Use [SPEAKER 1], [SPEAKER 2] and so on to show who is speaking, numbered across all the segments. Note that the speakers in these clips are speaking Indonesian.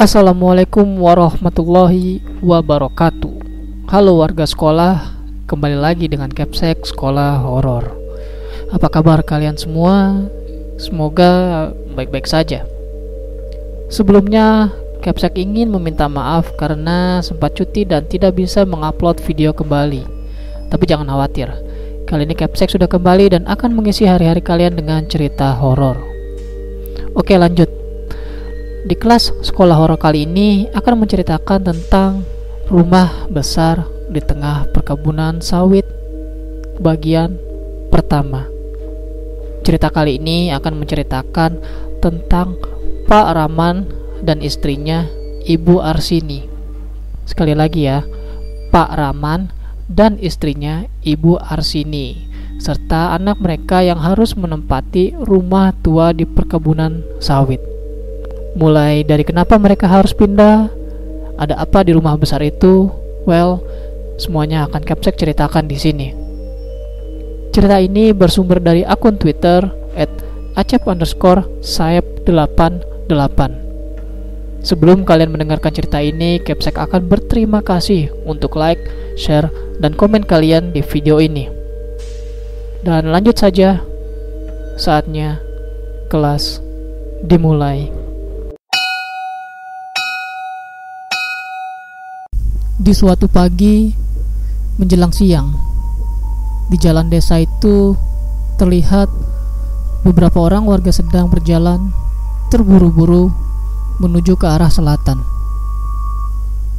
[SPEAKER 1] Assalamualaikum warahmatullahi wabarakatuh. Halo warga sekolah Kembali lagi dengan Capsek Sekolah Horor. Apa kabar kalian semua? Semoga baik-baik saja. Sebelumnya Capsek ingin meminta maaf karena sempat cuti dan tidak bisa mengupload video kembali. Tapi jangan khawatir Kali ini Capsek sudah kembali dan akan mengisi hari-hari kalian dengan cerita horor. Oke lanjut di kelas sekolah horor kali ini akan menceritakan tentang rumah besar di tengah perkebunan sawit bagian pertama. Cerita kali ini akan menceritakan tentang Pak Raman dan istrinya Ibu Arsini. Sekali lagi ya, Pak Raman dan istrinya Ibu Arsini serta anak mereka yang harus menempati rumah tua di perkebunan sawit. Mulai dari kenapa mereka harus pindah, ada apa di rumah besar itu, well, semuanya akan Capsek ceritakan di sini. Cerita ini bersumber dari akun Twitter at acep underscore sayap 88. Sebelum kalian mendengarkan cerita ini, Capsek akan berterima kasih untuk like, share, dan komen kalian di video ini. Dan lanjut saja, saatnya kelas dimulai. Di suatu pagi menjelang siang, di jalan desa itu terlihat beberapa orang warga sedang berjalan terburu-buru menuju ke arah selatan.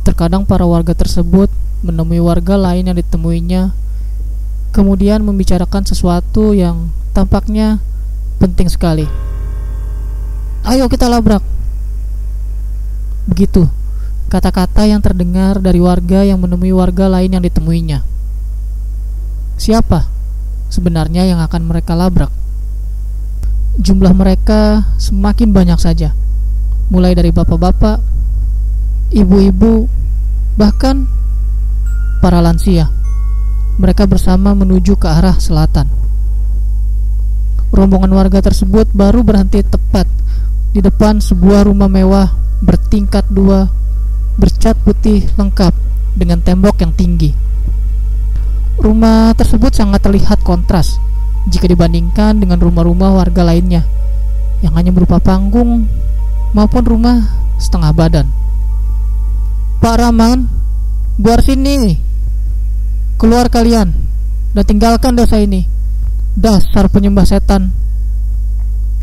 [SPEAKER 1] Terkadang para warga tersebut menemui warga lain yang ditemuinya, kemudian membicarakan sesuatu yang tampaknya penting sekali. Ayo kita labrak. Begitu kata-kata yang terdengar dari warga yang menemui warga lain yang ditemuinya. Siapa sebenarnya yang akan mereka labrak? Jumlah mereka semakin banyak saja, mulai dari bapak-bapak, ibu-ibu, bahkan para lansia. Mereka bersama menuju ke arah selatan. Rombongan warga tersebut baru berhenti tepat di depan sebuah rumah mewah bertingkat dua bercat putih lengkap dengan tembok yang tinggi. Rumah tersebut sangat terlihat kontras jika dibandingkan dengan rumah-rumah warga lainnya yang hanya berupa panggung maupun rumah setengah badan. Pak Raman, buar sini. Keluar kalian dan tinggalkan desa ini. Dasar penyembah setan.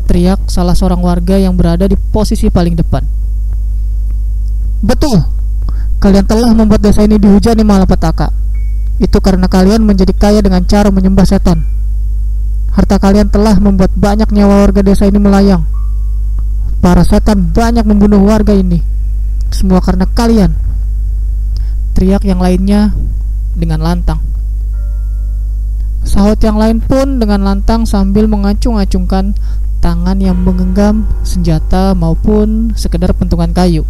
[SPEAKER 1] Teriak salah seorang warga yang berada di posisi paling depan. Betul. Kalian telah membuat desa ini dihujani malapetaka. Itu karena kalian menjadi kaya dengan cara menyembah setan. Harta kalian telah membuat banyak nyawa warga desa ini melayang. Para setan banyak membunuh warga ini. Semua karena kalian. Teriak yang lainnya dengan lantang. Sahut yang lain pun dengan lantang sambil mengacung-acungkan tangan yang menggenggam senjata maupun sekedar pentungan kayu.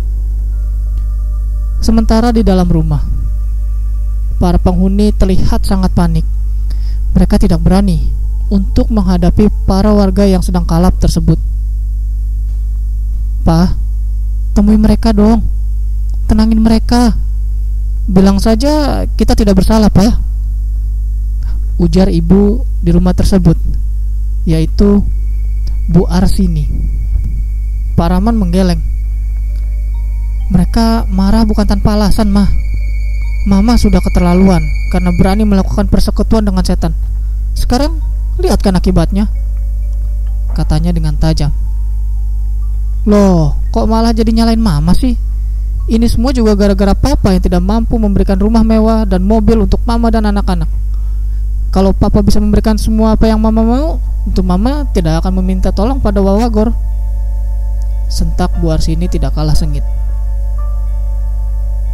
[SPEAKER 1] Sementara di dalam rumah, para penghuni terlihat sangat panik. Mereka tidak berani untuk menghadapi para warga yang sedang kalap tersebut. Pak, temui mereka dong. Tenangin mereka. Bilang saja kita tidak bersalah, Pak. Ujar ibu di rumah tersebut, yaitu Bu Arsini. Pak Rahman menggeleng mereka marah bukan tanpa alasan, mah. Mama sudah keterlaluan karena berani melakukan persekutuan dengan setan. Sekarang lihat kan akibatnya. Katanya dengan tajam. Loh, kok malah jadi nyalain mama sih? Ini semua juga gara-gara papa yang tidak mampu memberikan rumah mewah dan mobil untuk mama dan anak-anak. Kalau papa bisa memberikan semua apa yang mama mau, untuk mama tidak akan meminta tolong pada Wawagor. Sentak Bu Arsini tidak kalah sengit.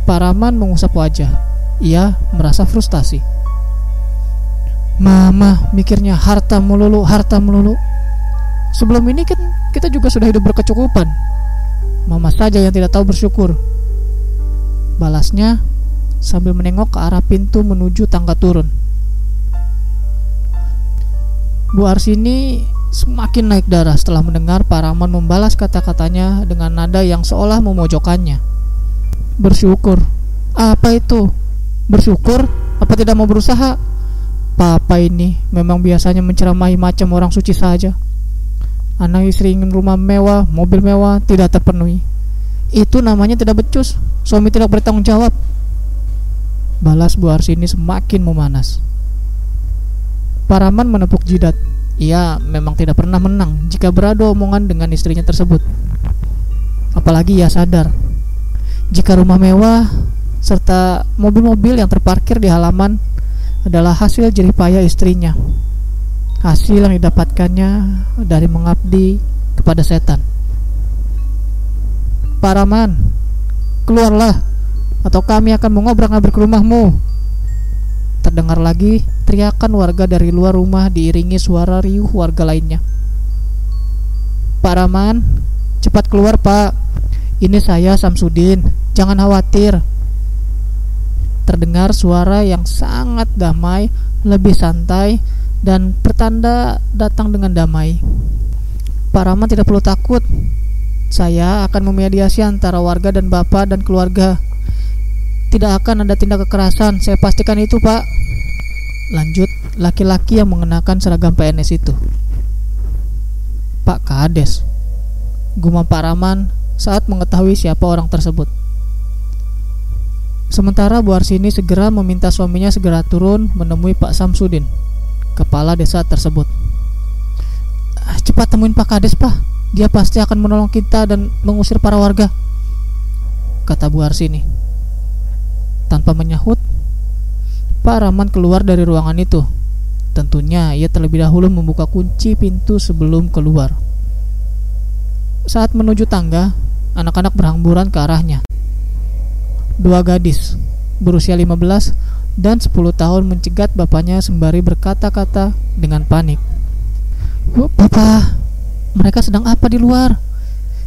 [SPEAKER 1] Paraman mengusap wajah. Ia merasa frustasi. Mama mikirnya harta melulu, harta melulu. Sebelum ini kan kita juga sudah hidup berkecukupan. Mama saja yang tidak tahu bersyukur. Balasnya sambil menengok ke arah pintu menuju tangga turun. Bu Arsini semakin naik darah setelah mendengar Paraman membalas kata-katanya dengan nada yang seolah memojokkannya. Bersyukur. Apa itu? Bersyukur? Apa tidak mau berusaha? Papa ini memang biasanya menceramahi macam orang suci saja. Anak istri ingin rumah mewah, mobil mewah, tidak terpenuhi. Itu namanya tidak becus. Suami tidak bertanggung jawab. Balas Bu Arsini semakin memanas. Paraman menepuk jidat. Ia memang tidak pernah menang jika beradu omongan dengan istrinya tersebut. Apalagi ia sadar jika rumah mewah serta mobil-mobil yang terparkir di halaman adalah hasil jeripaya istrinya. Hasil yang didapatkannya dari mengabdi kepada setan. Paraman, keluarlah atau kami akan mengobrak-abrik rumahmu. Terdengar lagi teriakan warga dari luar rumah diiringi suara riuh warga lainnya. Paraman, cepat keluar pak. Ini saya Samsudin, jangan khawatir terdengar suara yang sangat damai, lebih santai, dan pertanda datang dengan damai. Pak Rahman tidak perlu takut. Saya akan memediasi antara warga dan bapak dan keluarga. Tidak akan ada tindak kekerasan, saya pastikan itu, Pak. Lanjut, laki-laki yang mengenakan seragam PNS itu. Pak Kades. Gumam Pak Rahman saat mengetahui siapa orang tersebut. Sementara Bu Arsini segera meminta suaminya segera turun menemui Pak Samsudin, kepala desa tersebut. Ah, cepat temuin Pak Kades, Pak. Dia pasti akan menolong kita dan mengusir para warga, kata Bu Arsini. Tanpa menyahut, Pak Rahman keluar dari ruangan itu. Tentunya ia terlebih dahulu membuka kunci pintu sebelum keluar. Saat menuju tangga, anak-anak berhamburan ke arahnya dua gadis berusia 15 dan 10 tahun mencegat bapaknya sembari berkata-kata dengan panik. Papa, mereka sedang apa di luar?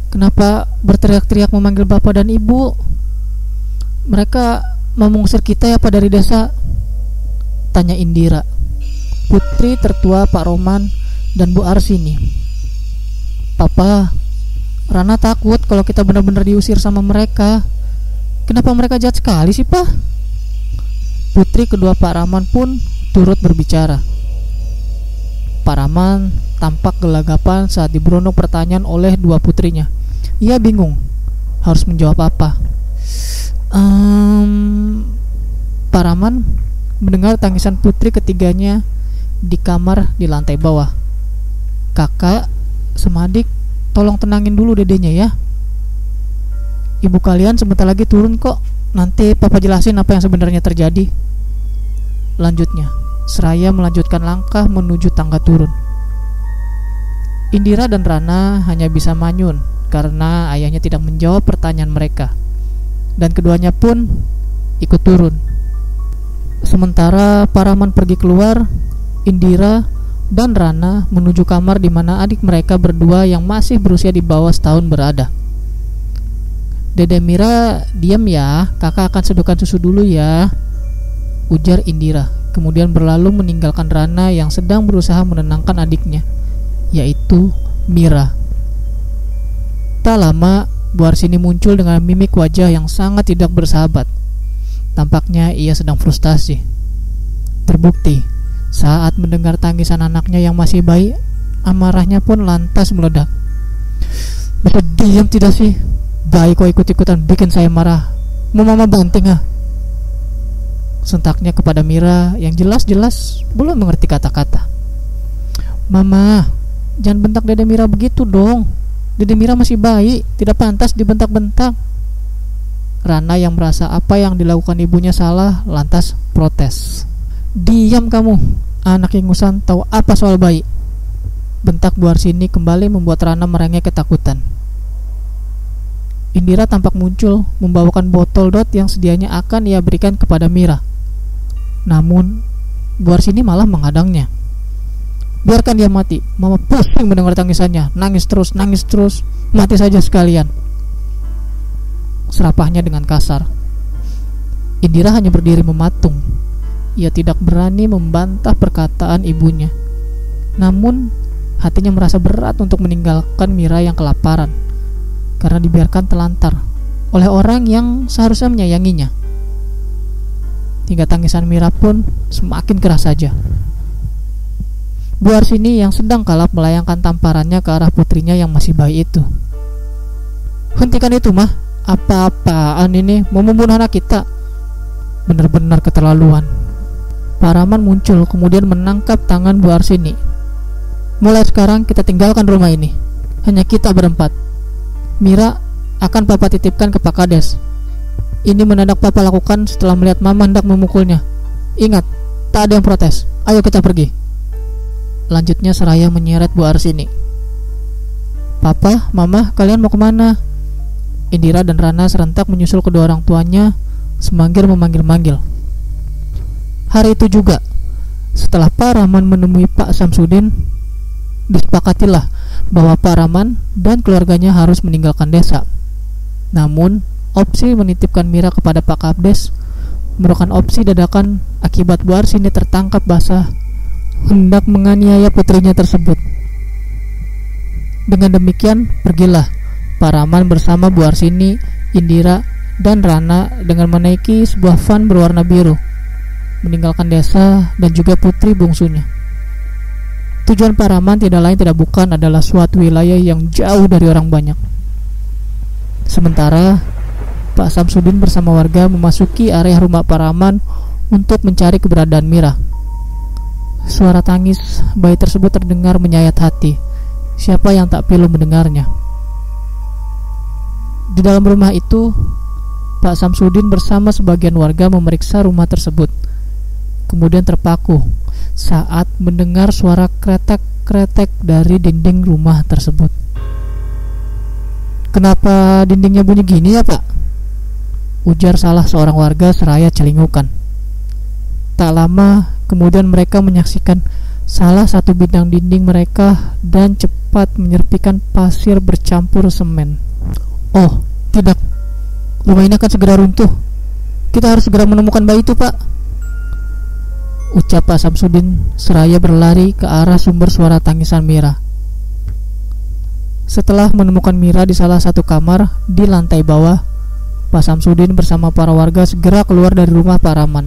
[SPEAKER 1] Kenapa berteriak-teriak memanggil bapak dan ibu? Mereka mau mengusir kita ya pak dari desa? Tanya Indira, putri tertua Pak Roman dan Bu Arsini. Papa, Rana takut kalau kita benar-benar diusir sama mereka. Kenapa mereka jahat sekali sih, Pak? Putri kedua Pak Rahman pun turut berbicara. Pak Rahman tampak gelagapan saat diberondong pertanyaan oleh dua putrinya. Ia bingung harus menjawab apa. Um, Pak Rahman mendengar tangisan putri ketiganya di kamar di lantai bawah. Kakak, semadik, tolong tenangin dulu dedenya ya. Ibu kalian sebentar lagi turun kok. Nanti papa jelasin apa yang sebenarnya terjadi. Lanjutnya seraya melanjutkan langkah menuju tangga turun. Indira dan Rana hanya bisa manyun karena ayahnya tidak menjawab pertanyaan mereka. Dan keduanya pun ikut turun. Sementara Paraman pergi keluar Indira dan Rana menuju kamar di mana adik mereka berdua yang masih berusia di bawah setahun berada. Dede Mira, diam ya, kakak akan seduhkan susu dulu ya. Ujar Indira, kemudian berlalu meninggalkan Rana yang sedang berusaha menenangkan adiknya, yaitu Mira. Tak lama, Bu Arsini muncul dengan mimik wajah yang sangat tidak bersahabat. Tampaknya ia sedang frustasi. Terbukti, saat mendengar tangisan anaknya yang masih bayi, amarahnya pun lantas meledak. Bapak diam tidak sih? Baik kok ikut-ikutan bikin saya marah. Mau mama banting ah? Sentaknya kepada Mira yang jelas-jelas belum mengerti kata-kata. Mama Jangan bentak dede Mira begitu dong. Dede Mira masih bayi Tidak pantas dibentak-bentak. Rana yang merasa apa yang dilakukan ibunya salah Lantas protes Diam kamu Anak ingusan tahu apa soal bayi Bentak buar sini kembali membuat Rana merengek ketakutan Indira tampak muncul membawakan botol dot yang sedianya akan ia berikan kepada Mira. Namun, Buar sini malah menghadangnya. Biarkan dia mati. Mama pusing mendengar tangisannya. Nangis terus, nangis terus. Mati saja sekalian. Serapahnya dengan kasar. Indira hanya berdiri mematung. Ia tidak berani membantah perkataan ibunya. Namun, Hatinya merasa berat untuk meninggalkan Mira yang kelaparan karena dibiarkan telantar oleh orang yang seharusnya menyayanginya. Hingga tangisan Mira pun semakin keras saja. Bu Arsini yang sedang kalap melayangkan tamparannya ke arah putrinya yang masih bayi itu. Hentikan itu mah, apa-apaan ini mau membunuh anak kita? Benar-benar keterlaluan. Pak Rahman muncul kemudian menangkap tangan Bu Arsini. Mulai sekarang kita tinggalkan rumah ini. Hanya kita berempat. Mira akan papa titipkan ke Pak Kades ini mendadak papa lakukan setelah melihat mama hendak memukulnya. Ingat, tak ada yang protes. Ayo kita pergi. Lanjutnya Seraya menyeret Bu Arsini. Papa, Mama, kalian mau ke mana? Indira dan Rana serentak menyusul kedua orang tuanya semanggil memanggil-manggil. Hari itu juga, setelah Pak Rahman menemui Pak Samsudin, disepakatilah bahwa Pak Rahman dan keluarganya harus meninggalkan desa. Namun, Opsi menitipkan Mira kepada Pak Kabdes merupakan opsi dadakan akibat Bu Arsini tertangkap basah hendak menganiaya putrinya tersebut. Dengan demikian, pergilah Pak Rahman bersama Bu Arsini, Indira, dan Rana dengan menaiki sebuah van berwarna biru, meninggalkan desa dan juga putri bungsunya. Tujuan Pak Rahman tidak lain tidak bukan adalah suatu wilayah yang jauh dari orang banyak. Sementara Pak Samsudin bersama warga memasuki area rumah Paraman untuk mencari keberadaan Mira. Suara tangis bayi tersebut terdengar menyayat hati. Siapa yang tak pilu mendengarnya? Di dalam rumah itu, Pak Samsudin bersama sebagian warga memeriksa rumah tersebut. Kemudian terpaku saat mendengar suara kretek-kretek dari dinding rumah tersebut. Kenapa dindingnya bunyi gini ya, Pak? ujar salah seorang warga seraya celingukan. Tak lama kemudian mereka menyaksikan salah satu bidang dinding mereka dan cepat menyerpikan pasir bercampur semen. Oh, tidak. Rumah ini akan segera runtuh. Kita harus segera menemukan bayi itu, Pak. Ucap Pak Samsudin seraya berlari ke arah sumber suara tangisan Mira. Setelah menemukan Mira di salah satu kamar di lantai bawah, Pak Samsudin bersama para warga segera keluar dari rumah Pak Raman.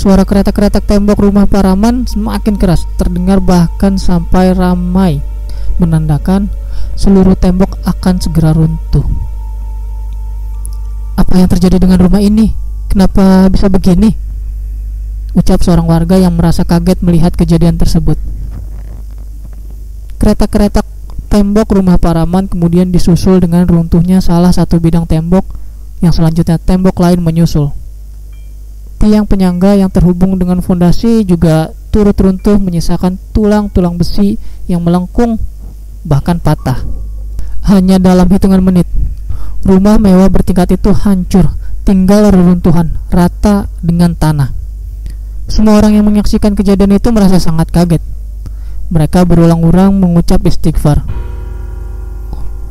[SPEAKER 1] Suara kereta-kereta tembok rumah Pak Raman semakin keras, terdengar bahkan sampai ramai, menandakan seluruh tembok akan segera runtuh. Apa yang terjadi dengan rumah ini? Kenapa bisa begini? Ucap seorang warga yang merasa kaget melihat kejadian tersebut. Kereta-kereta Tembok rumah Paraman kemudian disusul dengan runtuhnya salah satu bidang tembok yang selanjutnya tembok lain menyusul. Tiang penyangga yang terhubung dengan fondasi juga turut runtuh menyisakan tulang-tulang besi yang melengkung bahkan patah. Hanya dalam hitungan menit, rumah mewah bertingkat itu hancur, tinggal reruntuhan rata dengan tanah. Semua orang yang menyaksikan kejadian itu merasa sangat kaget mereka berulang-ulang mengucap istighfar.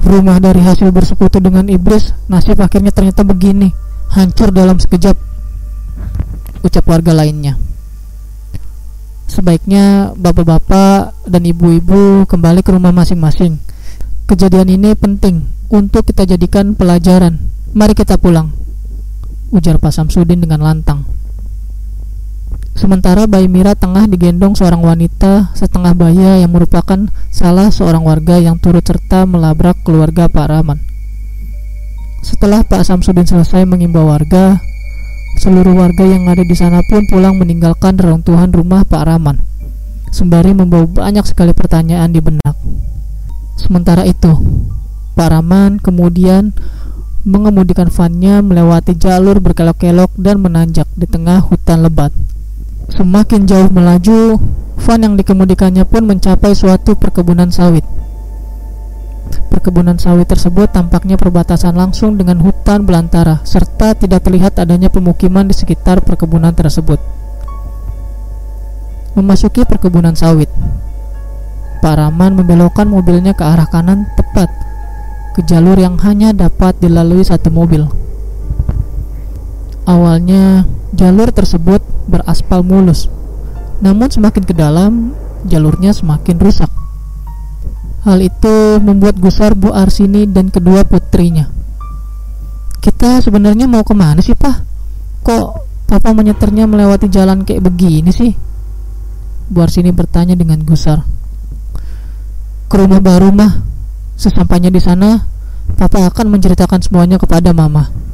[SPEAKER 1] Rumah dari hasil bersekutu dengan iblis, nasib akhirnya ternyata begini, hancur dalam sekejap. Ucap warga lainnya. Sebaiknya bapak-bapak dan ibu-ibu kembali ke rumah masing-masing. Kejadian ini penting untuk kita jadikan pelajaran. Mari kita pulang. Ujar Pak Samsudin dengan lantang. Sementara bayi Mira tengah digendong seorang wanita setengah baya yang merupakan salah seorang warga yang turut serta melabrak keluarga Pak Rahman. Setelah Pak Samsudin selesai mengimbau warga, seluruh warga yang ada di sana pun pulang meninggalkan reruntuhan rumah Pak Rahman, sembari membawa banyak sekali pertanyaan di benak. Sementara itu, Pak Rahman kemudian mengemudikan vannya melewati jalur berkelok-kelok dan menanjak di tengah hutan lebat. Semakin jauh melaju, van yang dikemudikannya pun mencapai suatu perkebunan sawit. Perkebunan sawit tersebut tampaknya perbatasan langsung dengan hutan belantara, serta tidak terlihat adanya pemukiman di sekitar perkebunan tersebut. Memasuki perkebunan sawit, Pak Rahman membelokkan mobilnya ke arah kanan tepat ke jalur yang hanya dapat dilalui satu mobil. Awalnya, jalur tersebut beraspal mulus. Namun semakin ke dalam, jalurnya semakin rusak. Hal itu membuat gusar Bu Arsini dan kedua putrinya. Kita sebenarnya mau ke mana sih, Pak? Kok Papa menyeternya melewati jalan kayak begini sih? Bu Arsini bertanya dengan gusar. Ke rumah baru, mah. Sesampainya di sana, Papa akan menceritakan semuanya kepada Mama.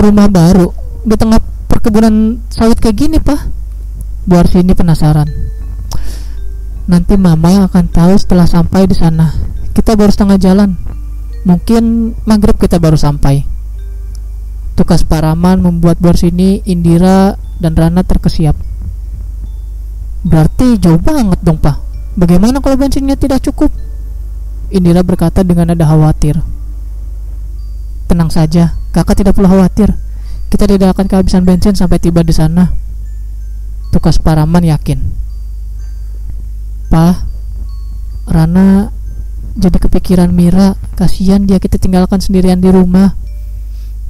[SPEAKER 1] Rumah baru di tengah perkebunan sawit kayak gini, Pak? Bu Arsini penasaran. Nanti mama akan tahu setelah sampai di sana. Kita baru setengah jalan. Mungkin maghrib kita baru sampai. Tugas Pak Raman membuat bor sini Indira dan Rana terkesiap. Berarti jauh banget dong pak. Bagaimana kalau bensinnya tidak cukup? Indira berkata dengan nada khawatir. Tenang saja, kakak tidak perlu khawatir. Kita tidak akan kehabisan bensin sampai tiba di sana. Tugas Pak Raman yakin. Pak, Rana jadi kepikiran Mira, kasihan dia kita tinggalkan sendirian di rumah.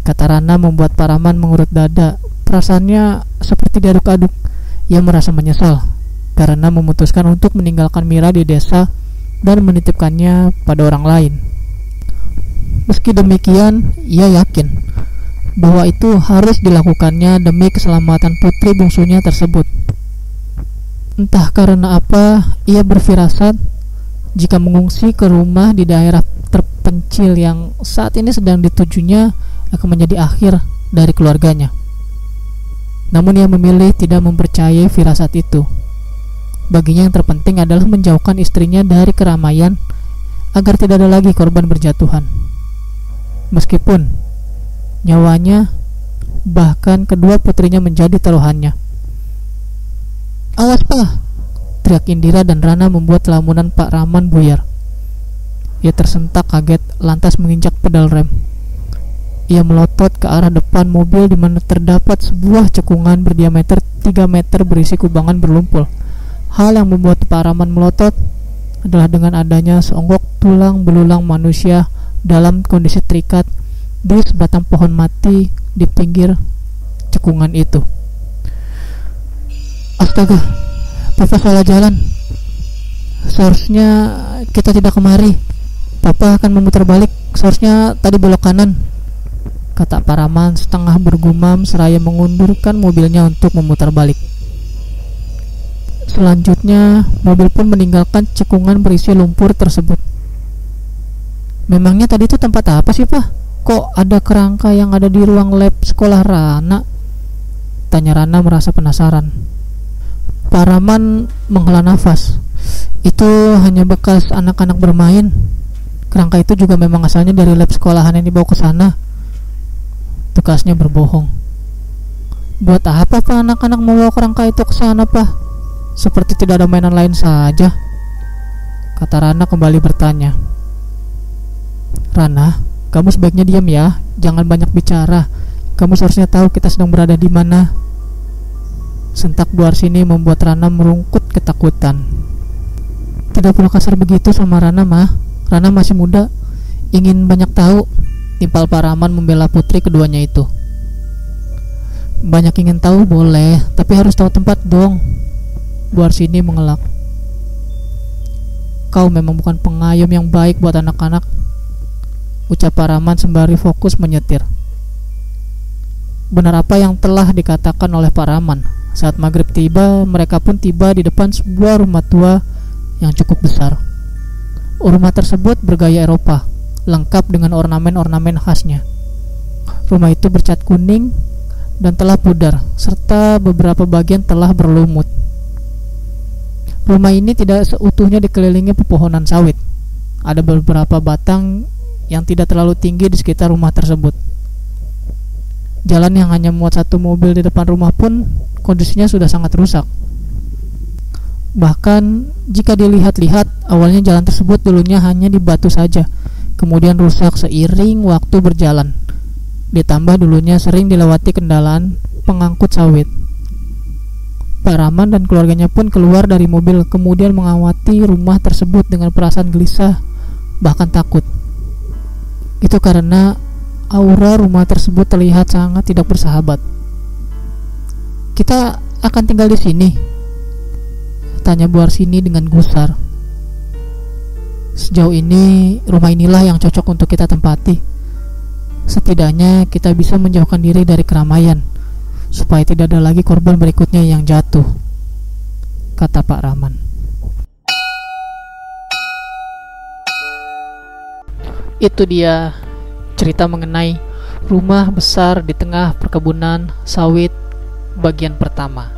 [SPEAKER 1] Kata Rana membuat Paraman mengurut dada. Perasaannya seperti diaduk-aduk. Ia merasa menyesal karena memutuskan untuk meninggalkan Mira di desa dan menitipkannya pada orang lain. Meski demikian, ia yakin bahwa itu harus dilakukannya demi keselamatan putri bungsunya tersebut. Entah karena apa, ia berfirasat jika mengungsi ke rumah di daerah terpencil yang saat ini sedang ditujunya akan menjadi akhir dari keluarganya. Namun ia memilih tidak mempercayai firasat itu. Baginya yang terpenting adalah menjauhkan istrinya dari keramaian agar tidak ada lagi korban berjatuhan. Meskipun nyawanya bahkan kedua putrinya menjadi taruhannya. Awas pak Teriak Indira dan Rana membuat lamunan Pak Rahman buyar. Ia tersentak kaget lantas menginjak pedal rem. Ia melotot ke arah depan mobil di mana terdapat sebuah cekungan berdiameter 3 meter berisi kubangan berlumpur. Hal yang membuat Pak Rahman melotot adalah dengan adanya seonggok tulang belulang manusia dalam kondisi terikat di sebatang pohon mati di pinggir cekungan itu. Astaga, Papa salah jalan. Seharusnya kita tidak kemari. Papa akan memutar balik. Seharusnya tadi belok kanan. Kata Paraman setengah bergumam seraya mengundurkan mobilnya untuk memutar balik. Selanjutnya, mobil pun meninggalkan cekungan berisi lumpur tersebut. Memangnya tadi itu tempat apa sih, Pak? Kok ada kerangka yang ada di ruang lab sekolah Rana? Tanya Rana merasa penasaran. Paraman menghela nafas. Itu hanya bekas anak-anak bermain. Kerangka itu juga memang asalnya dari lab sekolahan yang dibawa ke sana. Tugasnya berbohong. Buat apa pak anak-anak membawa kerangka itu ke sana pak? Seperti tidak ada mainan lain saja. Kata Rana kembali bertanya. Rana, kamu sebaiknya diam ya, jangan banyak bicara. Kamu seharusnya tahu kita sedang berada di mana. Sentak buar sini membuat Rana merungkut ketakutan. Tidak perlu kasar begitu sama Rana mah. Rana masih muda, ingin banyak tahu. Timpal Paraman membela putri keduanya itu. Banyak ingin tahu boleh, tapi harus tahu tempat dong. Buar sini mengelak. Kau memang bukan pengayom yang baik buat anak-anak. Ucap Paraman sembari fokus menyetir. Benar apa yang telah dikatakan oleh Paraman saat maghrib tiba, mereka pun tiba di depan sebuah rumah tua yang cukup besar. Rumah tersebut bergaya Eropa, lengkap dengan ornamen-ornamen khasnya. Rumah itu bercat kuning dan telah pudar, serta beberapa bagian telah berlumut. Rumah ini tidak seutuhnya dikelilingi pepohonan sawit. Ada beberapa batang yang tidak terlalu tinggi di sekitar rumah tersebut. Jalan yang hanya muat satu mobil di depan rumah pun kondisinya sudah sangat rusak. Bahkan jika dilihat-lihat, awalnya jalan tersebut dulunya hanya di batu saja, kemudian rusak seiring waktu berjalan. Ditambah dulunya sering dilewati kendaraan pengangkut sawit. Pak Rahman dan keluarganya pun keluar dari mobil kemudian mengawati rumah tersebut dengan perasaan gelisah bahkan takut. Itu karena aura rumah tersebut terlihat sangat tidak bersahabat. Kita akan tinggal di sini. Tanya Bu Arsini dengan gusar. Sejauh ini, rumah inilah yang cocok untuk kita tempati. Setidaknya kita bisa menjauhkan diri dari keramaian, supaya tidak ada lagi korban berikutnya yang jatuh, kata Pak Rahman. Itu dia cerita mengenai rumah besar di tengah perkebunan sawit bagian pertama.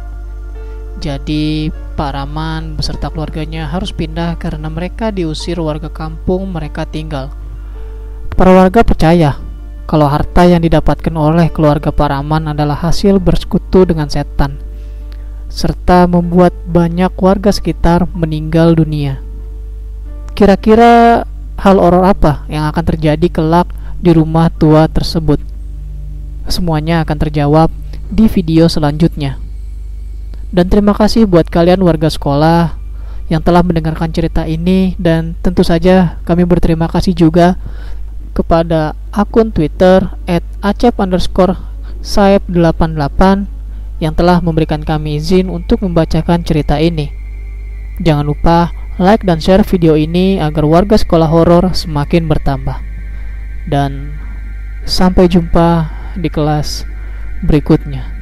[SPEAKER 1] Jadi Pak Rahman beserta keluarganya harus pindah karena mereka diusir warga kampung mereka tinggal. Para warga percaya kalau harta yang didapatkan oleh keluarga Pak Rahman adalah hasil bersekutu dengan setan, serta membuat banyak warga sekitar meninggal dunia. Kira-kira hal horor apa yang akan terjadi kelak di rumah tua tersebut? Semuanya akan terjawab di video selanjutnya. Dan terima kasih buat kalian warga sekolah yang telah mendengarkan cerita ini dan tentu saja kami berterima kasih juga kepada akun Twitter at acep underscore saep88 yang telah memberikan kami izin untuk membacakan cerita ini. Jangan lupa like dan share video ini agar warga sekolah horor semakin bertambah. Dan sampai jumpa di kelas berikutnya.